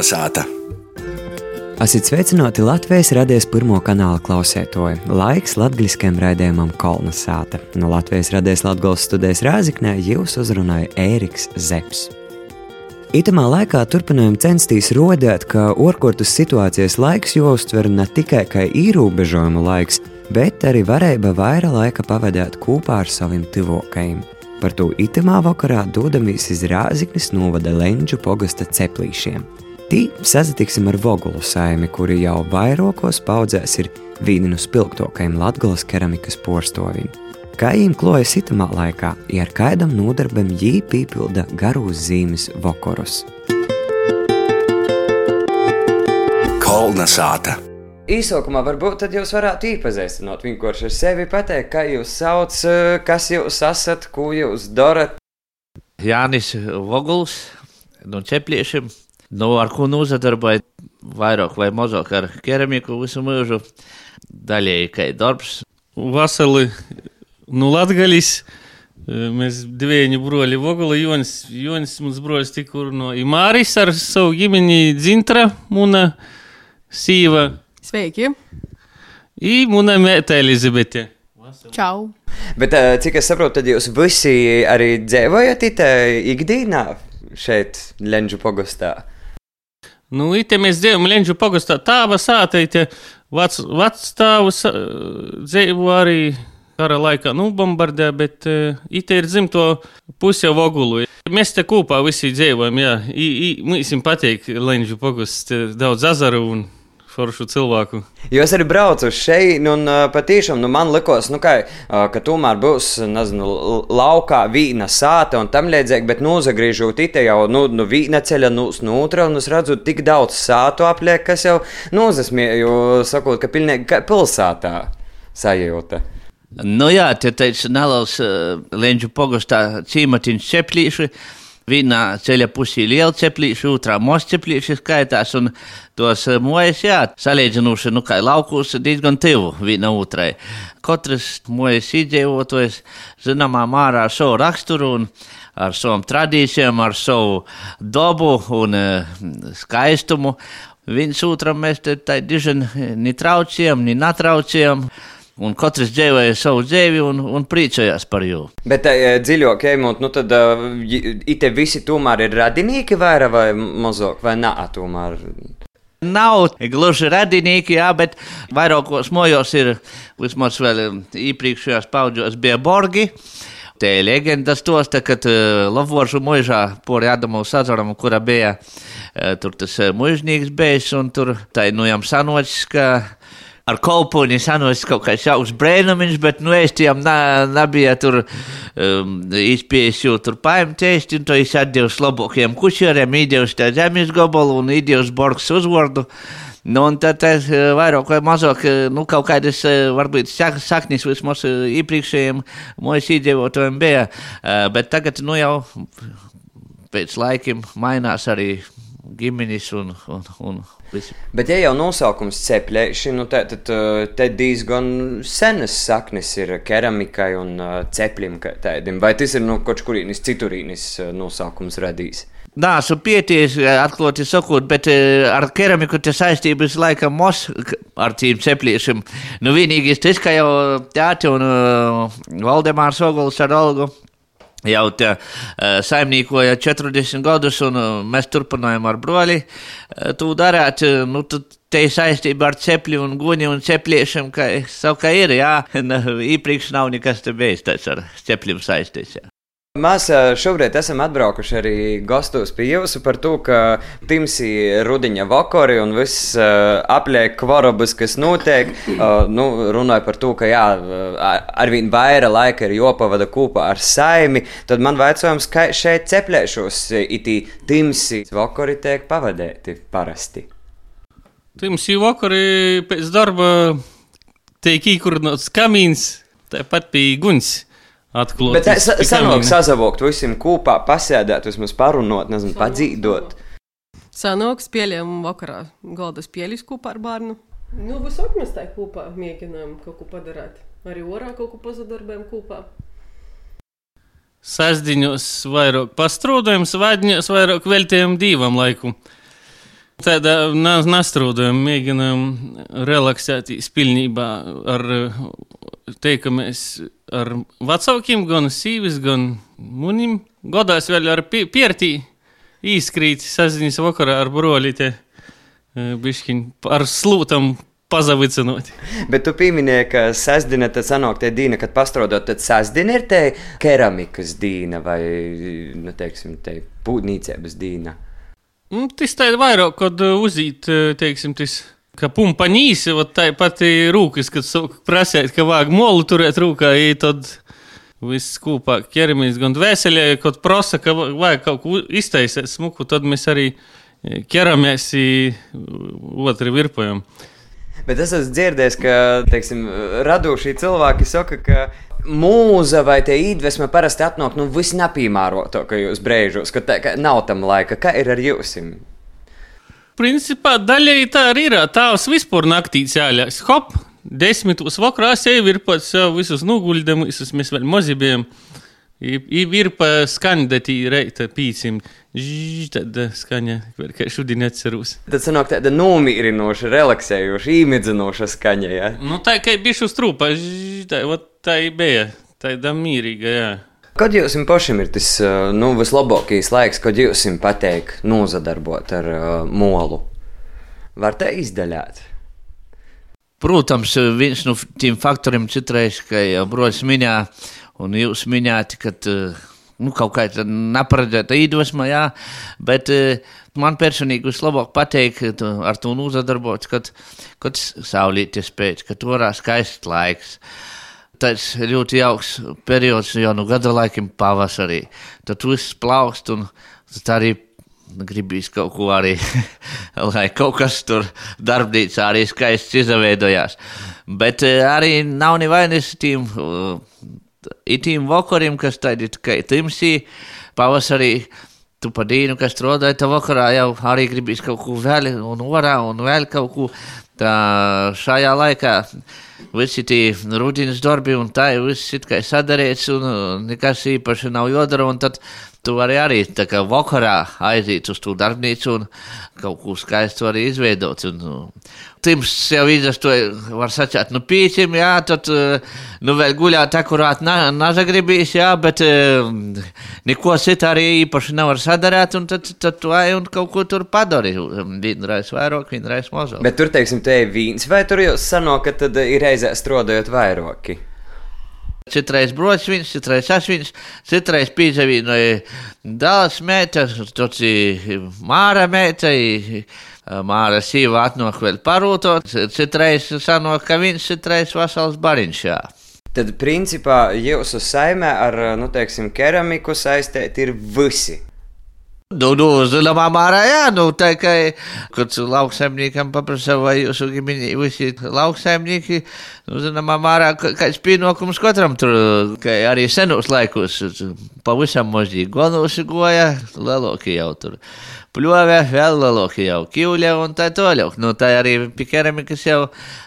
Kolnesāta! Esiet sveicināti Latvijas radijas pirmo kanāla klausētoji. Laiks latviskajam raidījumam Kolnesāta. No Latvijas radijas Latvijas studijas Rāziknē jūs uzrunāja Ēriks Zepsi. Itamā laikā turpinājām censties rodēt, ka orkortas situācijas laiks jāuztver ne tikai kā ierobežojumu laiks, bet arī varēja vairāk laika pavadīt kopā ar saviem tuvākajiem. Par to itamā vakarā dodamies iz Rāziknes novada Lenču pogasta ceplīšiem. Tī sazatiksim ar Vogulu saimi, kuri jau vairākos paudzēs ir vieni no spilgtākajiem latgabalas keramikas porstoviem. Kā viņiem klojas itamā laikā, ja ar kādam nodarbam jī pīpilda garūs zīmes vokorus. Kolna sāta! Īsākumā varbūt tad jūs varētu iepazīstināt vienkārši ar sevi, pateikt, kā jūs sauc, kas jūs esat, ko jūs darat. Jānis Voguls no Čepliešiem, Nu, ar ko nozadarbai vairāk vai mazāk ar keramiku visu mūžu, daļēji kai darbs. Vasarį, nu, Latgalis. E, Mes dviejini broliai Vogulai, Jonis, Jonis mums brolis tik kur nuo Imaris ar savo giminį Dzintrą, Mūną, Syvą. Sveiki. Į Mūną Metą Elizabetę. Čiau. Bet e, cik es saprotu, tad jūs visi arī dzēvojat į tą ikdieną šeit Lendžių pogostą? Nu, itē mēs dzīvojam Lenģu pogastā. Tāva sāta, itē vecstāvus dzīvo arī kara laikā nu, bombardē, bet uh, it ir dzimto pusi jau ogulu. Mēs te kopā visi dzīvojam, jā, I, I, mums patīk Lenģu pogust daudz azaru un foršu cilvēku. Jūs arī braucat uz šeit, un uh, patiešām nu, man likās, nu, ka, uh, ka tomēr būs nezinu, laukā vīna sāta un tam līdzīgi, bet nozagriežot itē jau nu, nu, vīna ceļa no nu, un es redzu tik daudz sātu apliek, kas jau nozasmie, jo sakot, ka pilnīgi pilsētā sajūta. Nu jā, te teica neliels uh, Lenģu pogastā cīmatiņš ceplīši. Vienā ceļa pusē liela ceplīša, otrā mosta ceplīša skaitās, un tos uh, mojas, jā, salīdzinoši, nu, kā laukos, diezgan tuvu viena otrai. Katrs mojas iedzīvotājs, zināmā mārā, ar savu raksturu un ar savām tradīcijām, ar savu dabu un uh, skaistumu. Viens otram mēs te tā diži netraucējam, ne netraucējam. Un katrs dzīvoja savu dzīvi un, un priecājās par viņu. Bet tā, dziļāk, ejot, nu tad uh, it visi tomēr ir radinieki vairāk vai mazāk, vai nē, tomēr. Nav gluži radinieki, jā, bet vairākos mojos ir vismaz vēl iepriekšējās paudzēs bija borgi. Te ir leģendas tos, kad uh, Lavoršu mūžā pori Adamu Sazaram, kura bija uh, tur tas uh, mužnīgs bijis, un tur tā nu jām sanocis, ka ar kolponi sanojas kaut kāds jauks brēnumiņš, bet, nu, es tiem nebija tur um, izpējis, jo tur paņemt ēst, un to es atdevu labākiem kušieriem, īdevs tā zemes gabalu un īdevs borgs uzvardu. Nu, un tad es vairāk vai mazāk, nu, kaut kādas, varbūt, saknis vismaz iepriekšējiem mūsu iedzīvotājiem bija, bet tagad, nu, jau pēc laikiem mainās arī ģimenes un, un, un visi. Bet, ja jau nosaukums cepļēši, nu tad, tad te diezgan senas saknes ir keramikai un cepļiem tādiem. Vai tas ir no kaut kurienes citurīnis nosaukums radījis? Nē, esmu pieties, atklāti sakot, bet ar keramiku tas saistības laikam mos ar tiem cepliešiem. Nu, vienīgais tas, ka jau tāti un Valdemārs Oguls ar Olgu jau te uh, saimniekoja 40 gadus, un uh, mēs turpinājām ar broli uh, to darīt. Nu, te saistība ar cepļu un guņu un cepliešiem, kā ir, jā, iepriekš nav nekas te bijis tāds ar cepļiem saistīts. Mēs šobrīd esam atbraukuši arī gastos pie jums par to, ka Timsi rudiņa vakari un viss apliek kvarobus, kas notiek. Nu, runāja par to, ka jā, arvien vairāk laika ir jopavada kopā ar saimi. Tad man vaicājums, kā šeit ceplēšos itī Timsi vakari tiek pavadēti parasti. Timsi vakari pēc darba tiek īkurnots kamīns, tāpat pie guņs. Atklāt, Bet es sanāk sazavokt visiem kopā, pasēdēt, vismaz parunot, nezinu, padzīdot. Sanāks pieļām vakarā galdas pieļus kopā ar bērnu. Nu, visur mēs tā kopā mēģinām kaut ko padarīt. Arī orā kaut ko pazudarbējam kopā. Sasdiņos vairāk pastrādājam, svētdiņos vairāk veltījam divam laiku. Tādā nastrūdam, mēģinām relaksēties pilnībā ar ka mēs ar vecākiem, gan sīvis, gan munim godās vēl ar pi piertī īskrīt saziņas vakarā ar brolīti. Bišķiņ ar slūtam pazavicinot. Bet tu pieminēji, ka sestdiena tad sanāk tie dīna, kad pastrodot, tad sestdiena ir te keramikas dīna vai, nu, teiksim, te pūtnīcības dīna. Nu, tas tā ir vairāk, kad uzīt, teiksim, tas. Kā pumpa nīsi, tā ir rūkas, kad prasēt, ka vajag molu turēt rūkā, tad viss kopā ķeramies gan dvēselē, kad prasa, ka vajag kaut ko iztaisīt smuku, tad mēs arī ķeramies otru virpojam. Bet es esmu dzirdējis, ka teiksim, radošie cilvēki saka, ka mūza vai tie iedvesma parasti atnāk nu, visnapīmārotākajos brīžos, kad tā, ka nav tam laika. Kā ir ar jums? Principā daļai tā arī ir. Tās vispār naktī cēlās. Hop! Desmitos vakarā jau ir pats visus noguļdamus, mēs vēl mazi bijām. Ir pa skandētī reita pīcim. Tad skaņa, kā šodien atceros. Tad sanāk tāda nomierinoša, relaksējoša, īmidzinoša skaņa, jā? Nu, tā kā bija šus trūpa, tā, tā bija, tā ir mīrīga, jā. Kad jums pašam ir tas nu, vislabākais laiks, kad jums patīk nozadarbot ar uh, molu? Var te izdaļāt? Protams, viens no tiem faktoriem citreiz, ka jau broļs minēja, un jūs minējāt, ka nu, kaut kāda neparedzēta iedvesma, jā, bet man personīgi vislabāk patīk ar to nozadarboties, kad, kad saulīties pēc, kad torā skaists laiks. Tas ļoti jauks periods jau no gada laikiem pavasarī. Tad viss plaukst un tā arī gribīs kaut ko arī, lai kaut kas tur darbnīcā arī skaists izveidojās. Bet arī nav nevainas tiem itīm vakariem, kas tādi tikai timsī, pavasarī. Tu pa dienu, kas strādāja, tā vakarā jau arī gribīs kaut ko vēl, un orā, un vēl kaut ko. Tā šajā laikā visi tie rudīnas darbi, un tā ir viss it kā sadarīts, un nekas īpaši nav jodara, un tad tu vari arī tā kā vakarā aiziet uz to darbnīcu un kaut ko skaistu arī izveidot. Un, nu, Tims jau izrastoja, var sacīt, nu pīcim, jā, tad, nu vēl guļāt akurāt na, nazagribīs, jā, bet neko citu arī īpaši nevar sadarēt, un tad, tad tu ej un kaut ko tur padari. Vienreiz vairāk, vienreiz mazāk. Bet tur, teiksim, te ir vīns, vai tur jau sanāk, ka tad ir reizē strādājot vairāki? Citreiz broķis, citreiz asins, citreiz pīzavīnoja dāls meita, toci māra meita, māra sīva atnāk vēl parūtot, citreiz sanāk, ka viņš citreiz vasals bariņš. Jā. Tad, principā, jūsu saimē ar, nu, teiksim, keramiku saistēti ir visi. Nu, nu, zināmā mērā, jā, nu, tā kā, kad lauksaimniekam paprasa, vai jūsu ģimeni visi lauksaimnieki, nu, zināmā mērā, kāds pienākums katram tur, kā arī senos laikos, pavisam mažīgi gonusi goja, leloki jau tur. Pļovē, vēl lielākie jau kīļa un tā tālāk. Nu, tā arī pie keramikas jau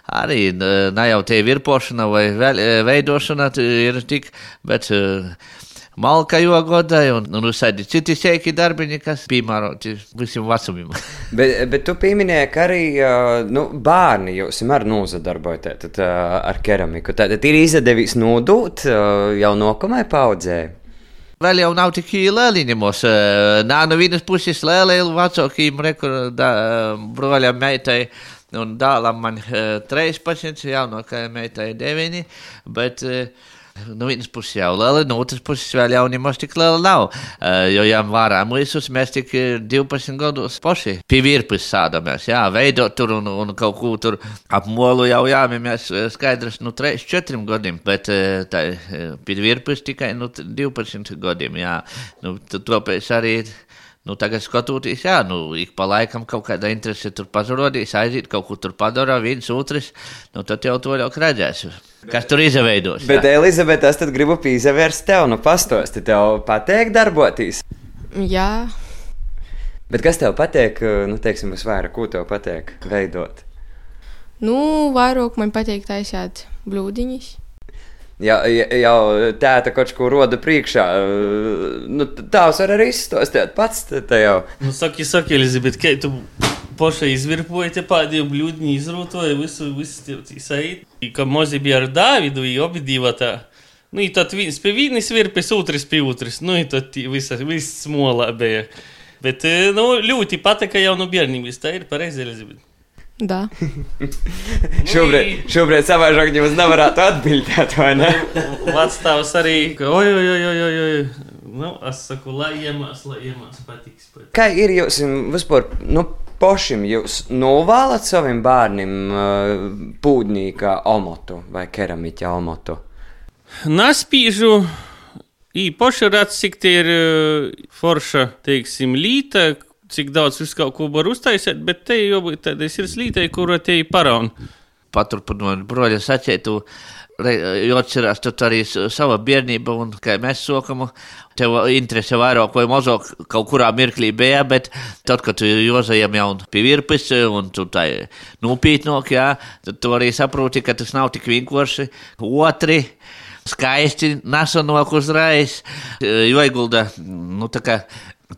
arī ne jau te virpošana vai veidošana ir tik, bet uh, malka jogodai un, un uzsādi citi sēki darbiņi, kas piemēroti visiem vecumiem. bet, bet tu pieminēji, ka arī nu, bērni jūs ar nozadarbojaties ar keramiku. Tad ir izdevies nodot jau nākamajai paudzē. Vēl jau nav tik lieliņi mums. Nā, no vienas puses lieli vecākiem broļam meitai. Un dēlam man 13, jaunākajai meitai 9, bet uh, No vienas puses jau liela, no otras puses vēl jau nemaz tik liela nav. Uh, jo, ja vārā mūsus, mēs tik 12 gados paši pie virpes sādamies, jā, veidot tur un, un kaut ko tur ap molu jau jāmēmies skaidrs, nu, 3-4 gadiem, bet tā pie virpes tikai, nu, 12 gadiem, jā. Nu, tāpēc arī. Nu, tagad skatoties, jā, nu, ik pa laikam kaut kāda interese tur pazudīs, aiziet kaut kur tur padara, viens otrs, nu, tad jau to jau redzēs. Kas tur izveidos? Bet, Elizabete, es tad gribu pīzavērst tev, nu, pastosti, tev patīk darboties? Jā. Bet kas tev patīk, nu, teiksim, visvairāk, ko tev patīk veidot? Nu, vairāk man patīk taisīt blūdiņus. Ja, ja, jau tāda kaut ko roda priekšā, nu, tās var arī izstāstīt pats. Jau. Nu, saki, saki, Elizabete, kā tu poša izvirpoja te pēdējo bļūdni, izrūtoja visu, visu saīt. Ka mozi bija ar Dāvidu, i obi divi tā. Nu, i tad viens pie vienas virpes, otrs pie otras. Nu, i tad visa, viss smolā bija. Bet, e, nu, ļoti patika jau no bērnības. Tā ir pareizi, Elizabete. Да. Šobrīd, šobrīd savādāk jūs nevarētu atbildēt, vai ne? Vecāks arī, ka, oi, oi, oi, oi, oi. Nu, es saku, lai iemācās, lai iemācās, patiks. patiks. Kā ir jūs vispār, nu, pašam jūs novēlat saviem bērniem uh, pūdnīkā omotu vai keramiķa omotu? Naspīžu. Īpaši redz, cik tie ir uh, forša, teiksim, līta, cik daudz visu kaut ko var uztaisīt, bet te jau būtu tāda lītei, kura te ir paraun. Paturpinot broļa sacītu, jo atcerās tu arī sava bērnība un kā mēs sokam, tev interese vairāk vai mazāk kaut kurā mirklī bija, bet tad, kad tu jozajam jau pie virpes un tu tā nopietnāk, jā, tad tu arī saproti, ka tas nav tik vienkārši. Otri skaisti nesanāk uzreiz, jo iegulda, nu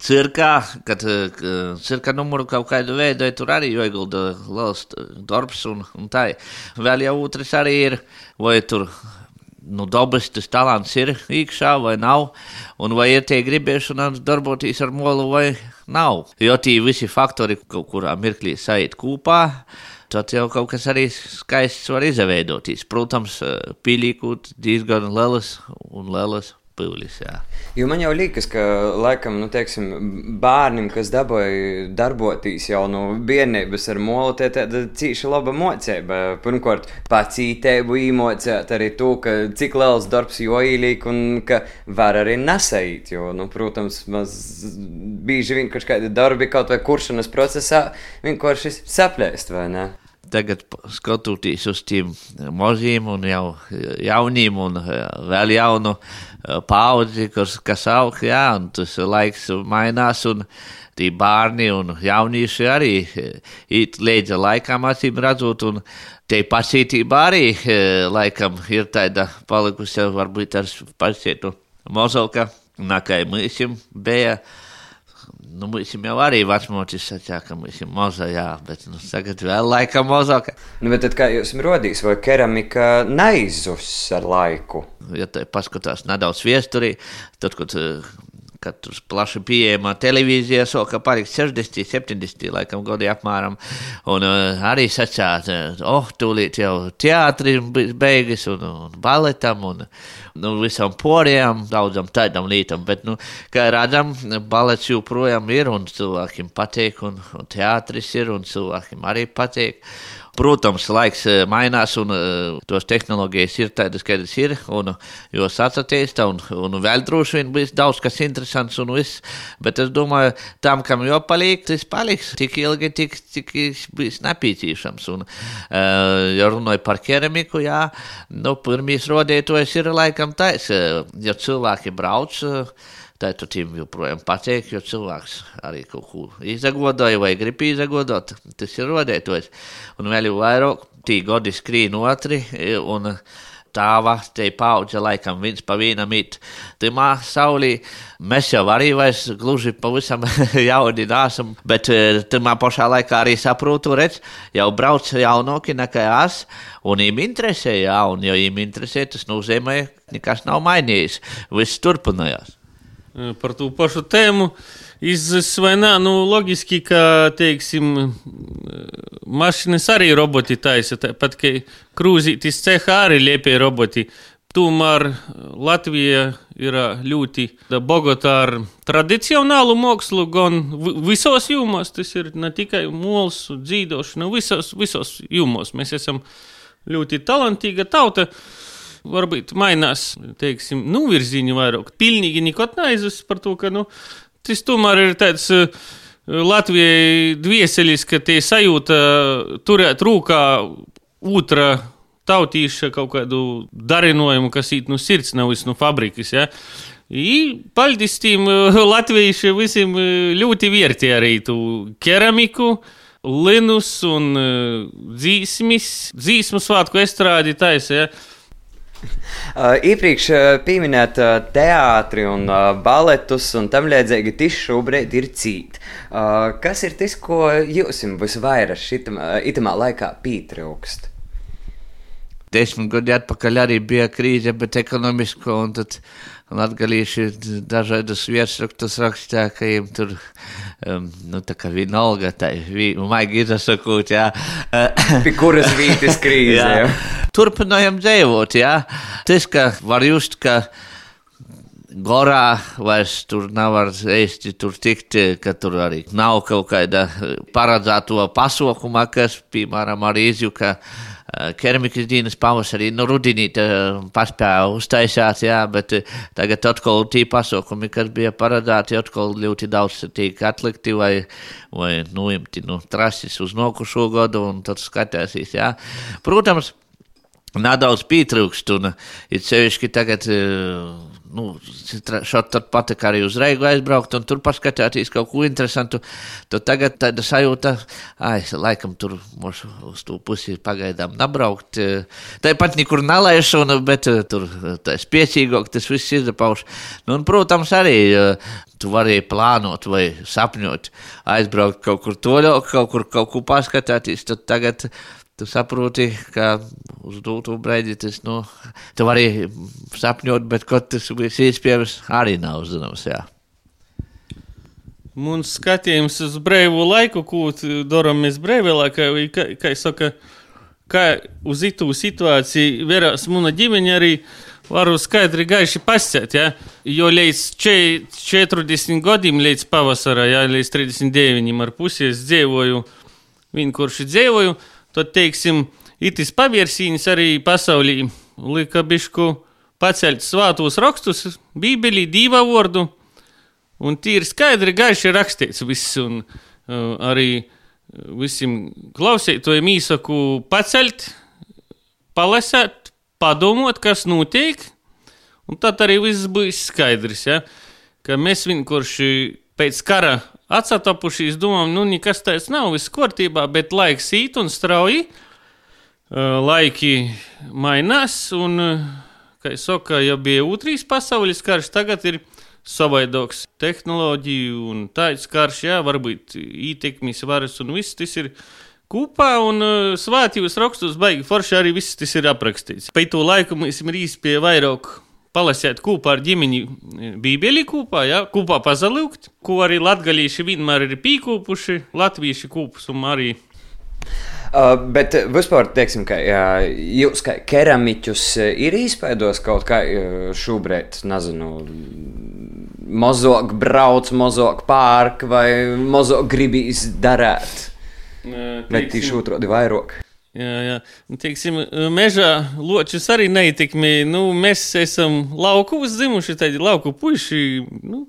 cirkā, kad eh, cirka numuru kaut kādu veidu, tur arī iegulda liels darbs un, un tā. Vēl jau otrs arī ir, vai tur. Nu, dabas tas talants ir iekšā vai nav, un vai ir tie gribēšanās darboties ar molu vai nav. Jo tie visi faktori kaut kurā mirklī saīt kopā, tad jau kaut kas arī skaists var izveidoties. Protams, pīlīkūt diezgan lielas un lielas pīlis. Jā. Jo man jau liekas, ka laikam, nu, teiksim, bērnam, kas dabūja darboties jau no bērnības ar molu, tie tāda cīša laba mocība. Pirmkārt, pacītību īmocēt arī to, ka cik liels darbs jo ielīk un ka var arī nesait. Jo, nu, protams, maz bieži vien kaut kādi darbi kaut vai kuršanas procesā vienkārši saplēst, vai ne? Tagad skatoties uz tiem maziem un jau jauniem un eh, vēl jaunu eh, paudzi, kas, kas aug, jā, un tas laiks mainās un tie bērni un jaunieši arī eh, iet līdzi laikam acīm redzot un te pasītība arī eh, laikam ir tāda palikusi varbūt ar pasietu mozolka, nakai mūsim bija. Nu, mums jau arī vecmocis sacīja, ka mums ir maza, jā, bet nu, tagad vēl laika mazāk. Nu, bet kā jūs rodīs, vai keramika neizus ar laiku? Ja te paskatās nedaudz viesturī, tad, kad, eh, kad tur plaši pieejama televīzija, soka palikt 60, 70 laikam gadi apmēram, un uh, arī sacāt, uh, oh, tūlīt jau teātris be- beigas un, un baletam un nu, visam poriem, daudzam tādam lītam, bet, nu, kā redzam, balets joprojām ir un cilvēkiem patīk, un, un teātris ir un cilvēkiem arī patīk. Protams, laiks eh, mainās, un uh, tos tehnoloģijas ir tādas, kādas ir, un jūs atcerieties, un, un vēl droši vien būs daudz kas interesants un viss. Bet es domāju, tam, kam jau paliek, tas paliks tik ilgi, tik, cik būs nepieciešams. Un, uh, ja runāju par keramiku, jā, nu, pirmīs rodētojas ir laikam tais, uh, ja cilvēki brauc. Uh, Tiem joprojām patīk, jo cilvēks arī kaut ko izagodoja vai grib izagodot. Tas ir rodētojis. Un vēl jau vairāk tī gadi skrīn otri. Un, Tāva te paudze laikam viens pa vienam it. Timā saulī mēs jau arī vairs gluži pavisam jauni nesam, bet eh, timā pašā laikā arī saprotu, redz, jau brauc jaunoki nekā es, un viņiem interesē, jā, un ja viņiem interesē, tas nozīmē, nekas nav mainījies, viss turpinājās. E, par to pašu tēmu. Izsmeļs vai nē, nu, loģiski, ka, teiksim, e, mašīnas arī roboti taisa, tāpat kā krūzītis cehā arī liepie roboti. Tomēr Latvija ir ļoti bagāta ar tradicionālu mākslu, gan vi- visos jomos. Tas ir ne tikai mūsu dzīvošana, visos, visos jomos. Mēs esam ļoti talantīga tauta varbūt mainās, teiksim, nu, virziņi vairāk. Pilnīgi neko neaizus par to, ka, nu, tas tomēr ir tāds uh, Latvijai dvieselis, ka tie sajūta turēt rūkā otrā tautīša kaut kādu darinājumu, kas īt no sirds, nevis no fabrikas, ja. I paldies tiem uh, latvieši visiem ļoti vērtē arī tu keramiku, linus un uh, dzīsmis, dzīsmu svētku estrādi taisa, ja. Uh, iepriekš uh, pieminēt uh, teātri un uh, baletus un tam līdzīgi tieši šobrīd ir cīt. Uh, kas ir tas, ko jūs visvairāk šitamā uh, laikā pietrūkst? Desmit gadi atpakaļ arī bija krīze, bet ekonomiska, un tad latgalīši dažādas virsrakstus rakstīja, ka viņiem tur um, nu, tā kā vienalga, tā ir maigi izsakot, jā. Pie kuras vītas krīze, jā. jā. Turpinājam dzīvot, jā. Tas, ka var just, ka gorā vairs tur nav īsti tur tikt, ka tur arī nav kaut kāda paredzēto pasaukumā, kas, piemēram, arī izjuka keramikas dienas pavasarī, nu, rudenī paspēja uztaisīt, jā, bet tagad atkal tie pasaukumi, kas bija paredzēti, atkal ļoti daudz tiek atlikti vai, vai nuimti, nu, trasis uz nokušo gadu un tad skatīsies, jā. Protams, nedaudz pietrūkst, un ir sevišķi tagad. Uh, nu, šādi tad patika arī uz Reigu aizbraukt un tur paskatīties kaut ko interesantu. Tad tagad tāda sajūta, ai, laikam tur mums uz to pusi pagaidām nabraukt. Tāpat nekur nelaišu, bet tur tā spēcīgāk tas viss izdapauš. Nu, un, protams, arī tu vari plānot vai sapņot, aizbraukt kaut kur toļāk, kaut kur kaut ko paskatīties. Tad tagad tu saproti, ka uz doto brīdi tas, nu, tu vari sapņot, bet kaut tas viss iespējams arī nav zināms, jā. Mums skatījums uz brīvu laiku, ko darām mēs brīvībā, kā, kā, kā saka, kā uz itu situāciju verās muna ģimene arī varu skaidri gaiši pasēt, ja? jo līdz 40 gadiem, līdz pavasara, ja? līdz 39 ar pusi es dzīvoju, vienkārši dzīvoju, tad, teiksim, itis pavirsīnis arī pasaulī lika bišku pacelt svātos rakstus, bībelī divu vārdu, un tie ir skaidri gaiši rakstīts viss, un uh, arī visiem klausītājiem īsaku pacelt, palasēt, padomot, kas notiek, un tad arī viss būs skaidrs, ja? ka mēs vienkārši pēc kara atsatapušies, domājam, nu, nekas tāds nav, viss kārtībā, bet laiks īt un strauji. Laiki mainās, un, kā jau saka, ja bija otrais pasaules karš, tagad ir savaidoks tehnoloģiju un tāds karš, jā, varbūt ietekmes varas un viss tas ir kopā, un svētījus rakstos baigi forši arī viss tas ir aprakstīts. Pēc to laiku mēs ir īsti pie vairāk palasīt kopā ar ģimeni e, Bībeli kopā, ja, kopā pazalikt, ko arī latgalīši vienmēr ir pīkūpuši, latvieši kūpus un arī. Uh, bet vispār, teiksim, ka jā, jūs kā keramiķus ir izpēdos kaut kā šobrīd, nezinu, mazāk brauc, mazāk pārk vai mazāk gribīs darīt. Vai tieši otrādi vairāk? Jā, jā. Teiksim, mežā ločus arī neietekmē. Nu, mēs esam lauku uzzimuši, tādi lauku puiši. Nu,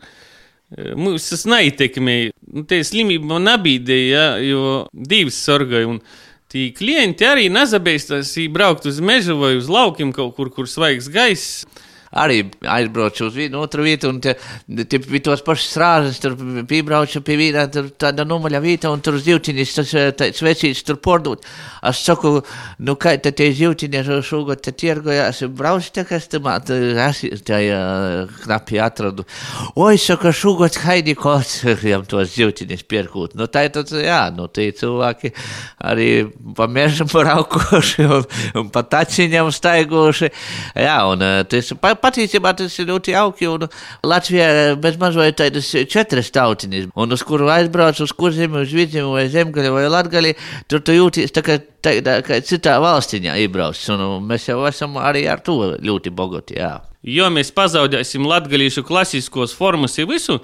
Mums tas neietekmē. Nu, tie slimība man nabīdēja, jo divas sorgai. Un tie klienti arī nezabēstās, braukt uz mežu vai uz laukiem kaut kur, kur svaigs gaiss arī aizbraucu uz vienu otru vietu, un tie, tie bija tos pašas rāzes, tur piebraucu pie vīna, tur tāda numaļa vieta, un tur zivtiņas, tas tāds vecīts tur pordūt. Es saku, nu kā tad tie zivtiņi šogad te tirgojās, brauc te, kas tam es tajā knapi atradu. Oi, saka, šogad haidi kods, jām tos zivtiņas pierkūt. Nu tā ir tad, jā, nu tie cilvēki arī pa mežam braukoši un, un pa taciņam staiguši. Jā, un tas pa, patiesībā tas ir ļoti jauki. Latvijā bez mazliet tādas četras tautiņas, un uz kuru aizbrauc, uz kurzemi, uz vidzemi vai zemgaļa vai latgaļa, tur tu jūties tā kā, tā, tā, kā citā valstiņā iebrauc. Un mēs jau esam arī ar to ļoti bogoti. Jā. Jo mēs pazaudēsim latgaļīšu klasiskos formas un visu.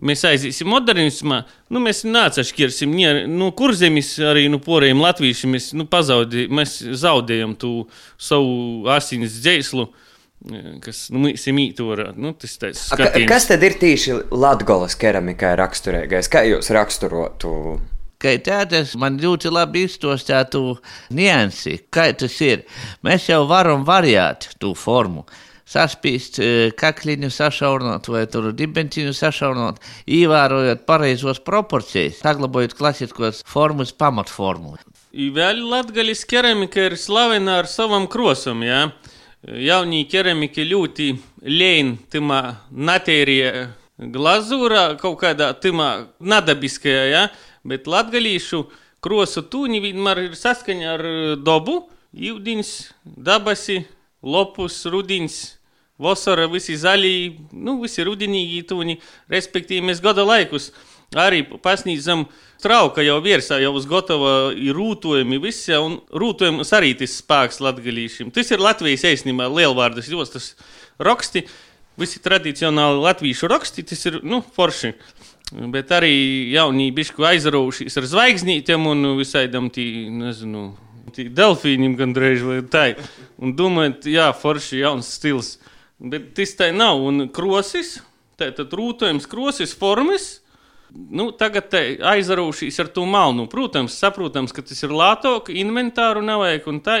Mēs aiziesim modernismā, nu, mēs neatšķirsim nu, kurzemes, arī no nu, poriem latviešiem. Mēs, nu, pazaudē, mēs zaudējam to savu asins dzēslu. Kas nu, mītūra. Nu, tas skatījums. kas tad ir tīši Latgolas keramikai raksturīgais? Kā jūs raksturotu? Kā tādas man ļoti labi izstāstītu niansi, kā tas ir. Mēs jau varam variēt to formu. Saspīst e, kakliņu, sašaurinot vai tur dibentiņu sašaurinot, ievērojot pareizos proporcijas, saglabājot klasiskos formas pamatformu. Vēl latgaļas keramika ir slavena ar savam krosam, jā. Ja? Jaunie keramiki ļoti lēni timā natērija glazūrā, kaut kādā timā nadabiskajā, ja? bet latgalīšu krosu tūņi vienmēr ir saskaņa ar dabu, jūdiņš, dabasi, lopus, rudiņš. Vasara visi zaļi, nu, visi rudenīgi tūņi, respektīvi mēs gada laikus arī pasniedzam trauka jau virsā, jau uz gatava ir rūtojumi visi, un rūtojums arī tas spēks latgalīšiem. Tas ir Latvijas eisnībā lielvārdas jostas raksti, visi tradicionāli latviešu raksti, tas ir, nu, forši. Bet arī jaunie bišku aizraujušies ar zvaigznītēm un visaidam tī, nezinu, tī delfīņiem gandrīz vai tā. Un domājot, jā, forši jauns stils. Bet tas tā nav. Un krosis, tātad rūtojums, krosis, formas. Nu, tagad aizraušīs ar to malnu. Protams, saprotams, ka tas ir lātok, inventāru nevajag un tā.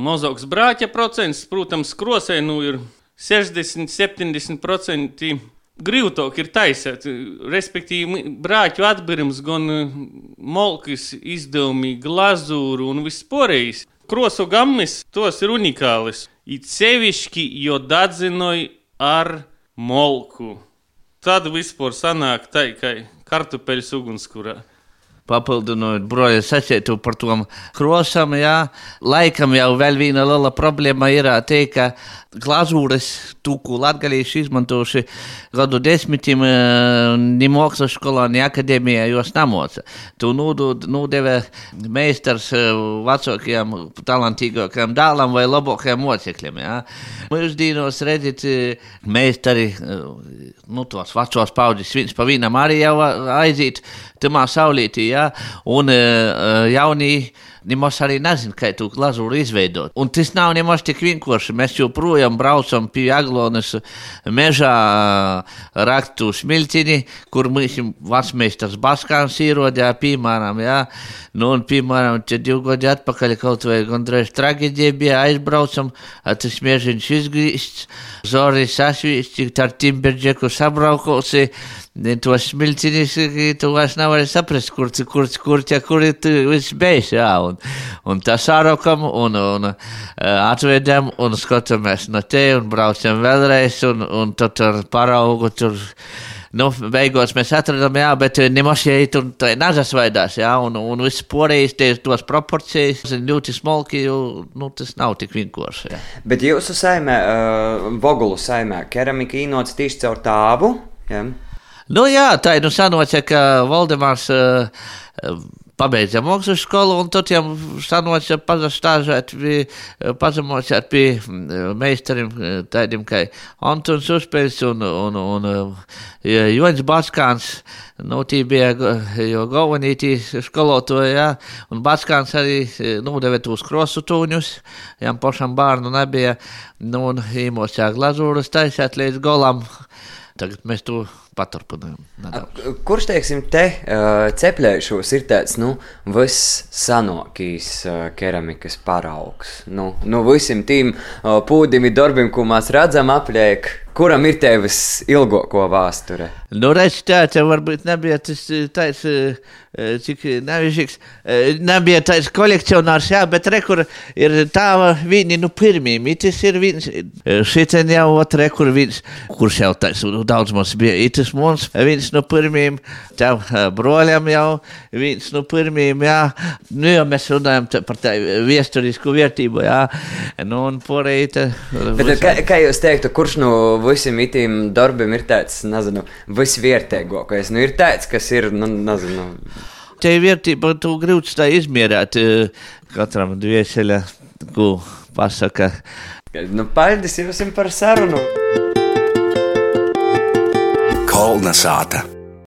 Mazāks brāķa procents, protams, krosē nu ir 60, 70% grūtāk ir taisīt. Respektīvi, brāķu atbirums, gan molkis izdevumi, glazūru un viss porējis. Krosu gammas tos ir unikālis. It sevišķi, jo dadzinoja ar molku. Tad vispār sanāk tā, ka kartupeļs ugunskurā. Papildinot broļa sacītu par tom krosam, jā, laikam jau vēl viena liela problēma ir tā, ka glazūras tūku latgalīši izmantoši gadu desmitiem ni mākslas skolā, ni akadēmijā jos namoca. Tu nūdeve meistars vecākajam, talantīgākajam dēlam vai labākajam mocekļiem, jā. Mūsdienos redzēt meistari, nu tos vecos paudzes viens pa vienam arī jau aiziet tamā saulītī, jā, un jaunī nemaz arī nezina, kā tu glazūru izveidot. Un tas nav nemaz tik vienkārši. Mēs joprojām braucam pie Aglonas mežā raktu smiltini, kur mums vecmeistars Baskāns ierodē, piemēram, jā. Nu, un, piemēram, te divi gadi atpakaļ kaut vai gandrīz traģēdija bija, aizbraucam, tas mežiņš izgrīsts, zori sasvīsti, ar Timberģeku sabraukosi, tos smiltiņus, tu vairs nevari saprast, kur, kur, kur, kur, kur viss beigas, jā. Un, un tā sārokam, un, un uh, atvedam, un skatāmies no te, un braucam vēlreiz, un, un tad ar paraugu tur. Nu, beigās mēs atradām, jā, bet nemaz ja tur nazas vaidās, jā, un, un viss porējis tie tos proporcijas, ļoti smalki, jo, nu, tas nav tik vienkārši, jā. Bet jūsu saimē, uh, Vogulu saimē, keramika īnots tieši caur tāvu, jā? Nu jā, tā ir nu sanoca, ka Valdemārs uh, pabeidza mākslas skolu, un tad jau sanoca pazastāžēt, pazemocēt pie meistariem tādiem kā Antons Uspēls un, un, un Joņs Baskāns. Nu, tī bija jo galvenītī skolotoja, jā, un Baskāns arī nodeva tos krosu tūņus, jām pašam bārnu nebija, nu, un īmos jā glazūras taisēt līdz golam. Tagad mēs to paturpinām. Kurš, teiksim, te uh, ceplēšos ir tāds, nu, viss sanokīs uh, keramikas paraugs. Nu, nu visiem tiem uh, pūdim darbiem, ko mēs redzam apliek, kuram ir tevis ilgāko vēsture? Nu, redz, tāds varbūt nebija tas tāds, cik nevišķīgs, nebija tāds kolekcionārs, jā, bet rekur ir tā viņi, nu, pirmiem, itis ir viens, šitien jau, ot, rekur viens, kurš jau tāds, nu, daudz mums bija, itis mums, viens no pirmiem, tev broļam jau, viens no pirmiem, jā, nu, jau mēs runājam par tā viesturisku vērtību, jā, nu, un porēji. Bet, kā, kā jūs teiktu, kurš no visiem itīm darbiem ir tāds, nezinu, visvērtīgākais. Nu, ir tāds, kas ir, nu, nezinu. Te vērtība tu grūts tā izmierēt katram dvieseļa, ko pasaka. Nu, paldies jums par sarunu! Kolna sāta!